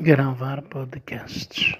gravar podcasts.